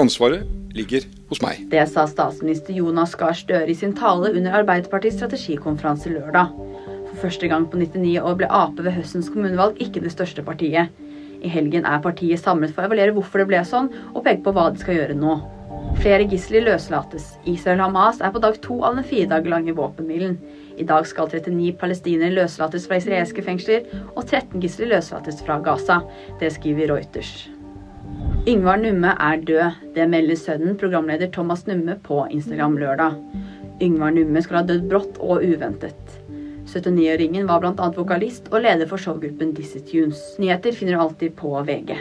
Ansvaret ligger hos meg. Det sa statsminister Jonas Gahr Støre i sin tale under Arbeiderpartiets strategikonferanse lørdag. For første gang på 99 år ble Ap ved høstens kommunevalg ikke det største partiet. I helgen er partiet samlet for å evaluere hvorfor det ble sånn, og peke på hva de skal gjøre nå. Flere gisler løslates. Israel og Hamas er på dag to av den fire dager lange våpenhvilen. I dag skal 39 palestinere løslates fra israelske fengsler, og 13 gisler løslates fra Gaza. Det skriver Reuters. Yngvar Numme er død. Det melder sønnen, programleder Thomas Numme, på Instagram lørdag. Yngvar Numme skal ha dødd brått og uventet. 79-åringen var bl.a. vokalist og leder for showgruppen Dizzie Tunes. Nyheter finner du alltid på VG.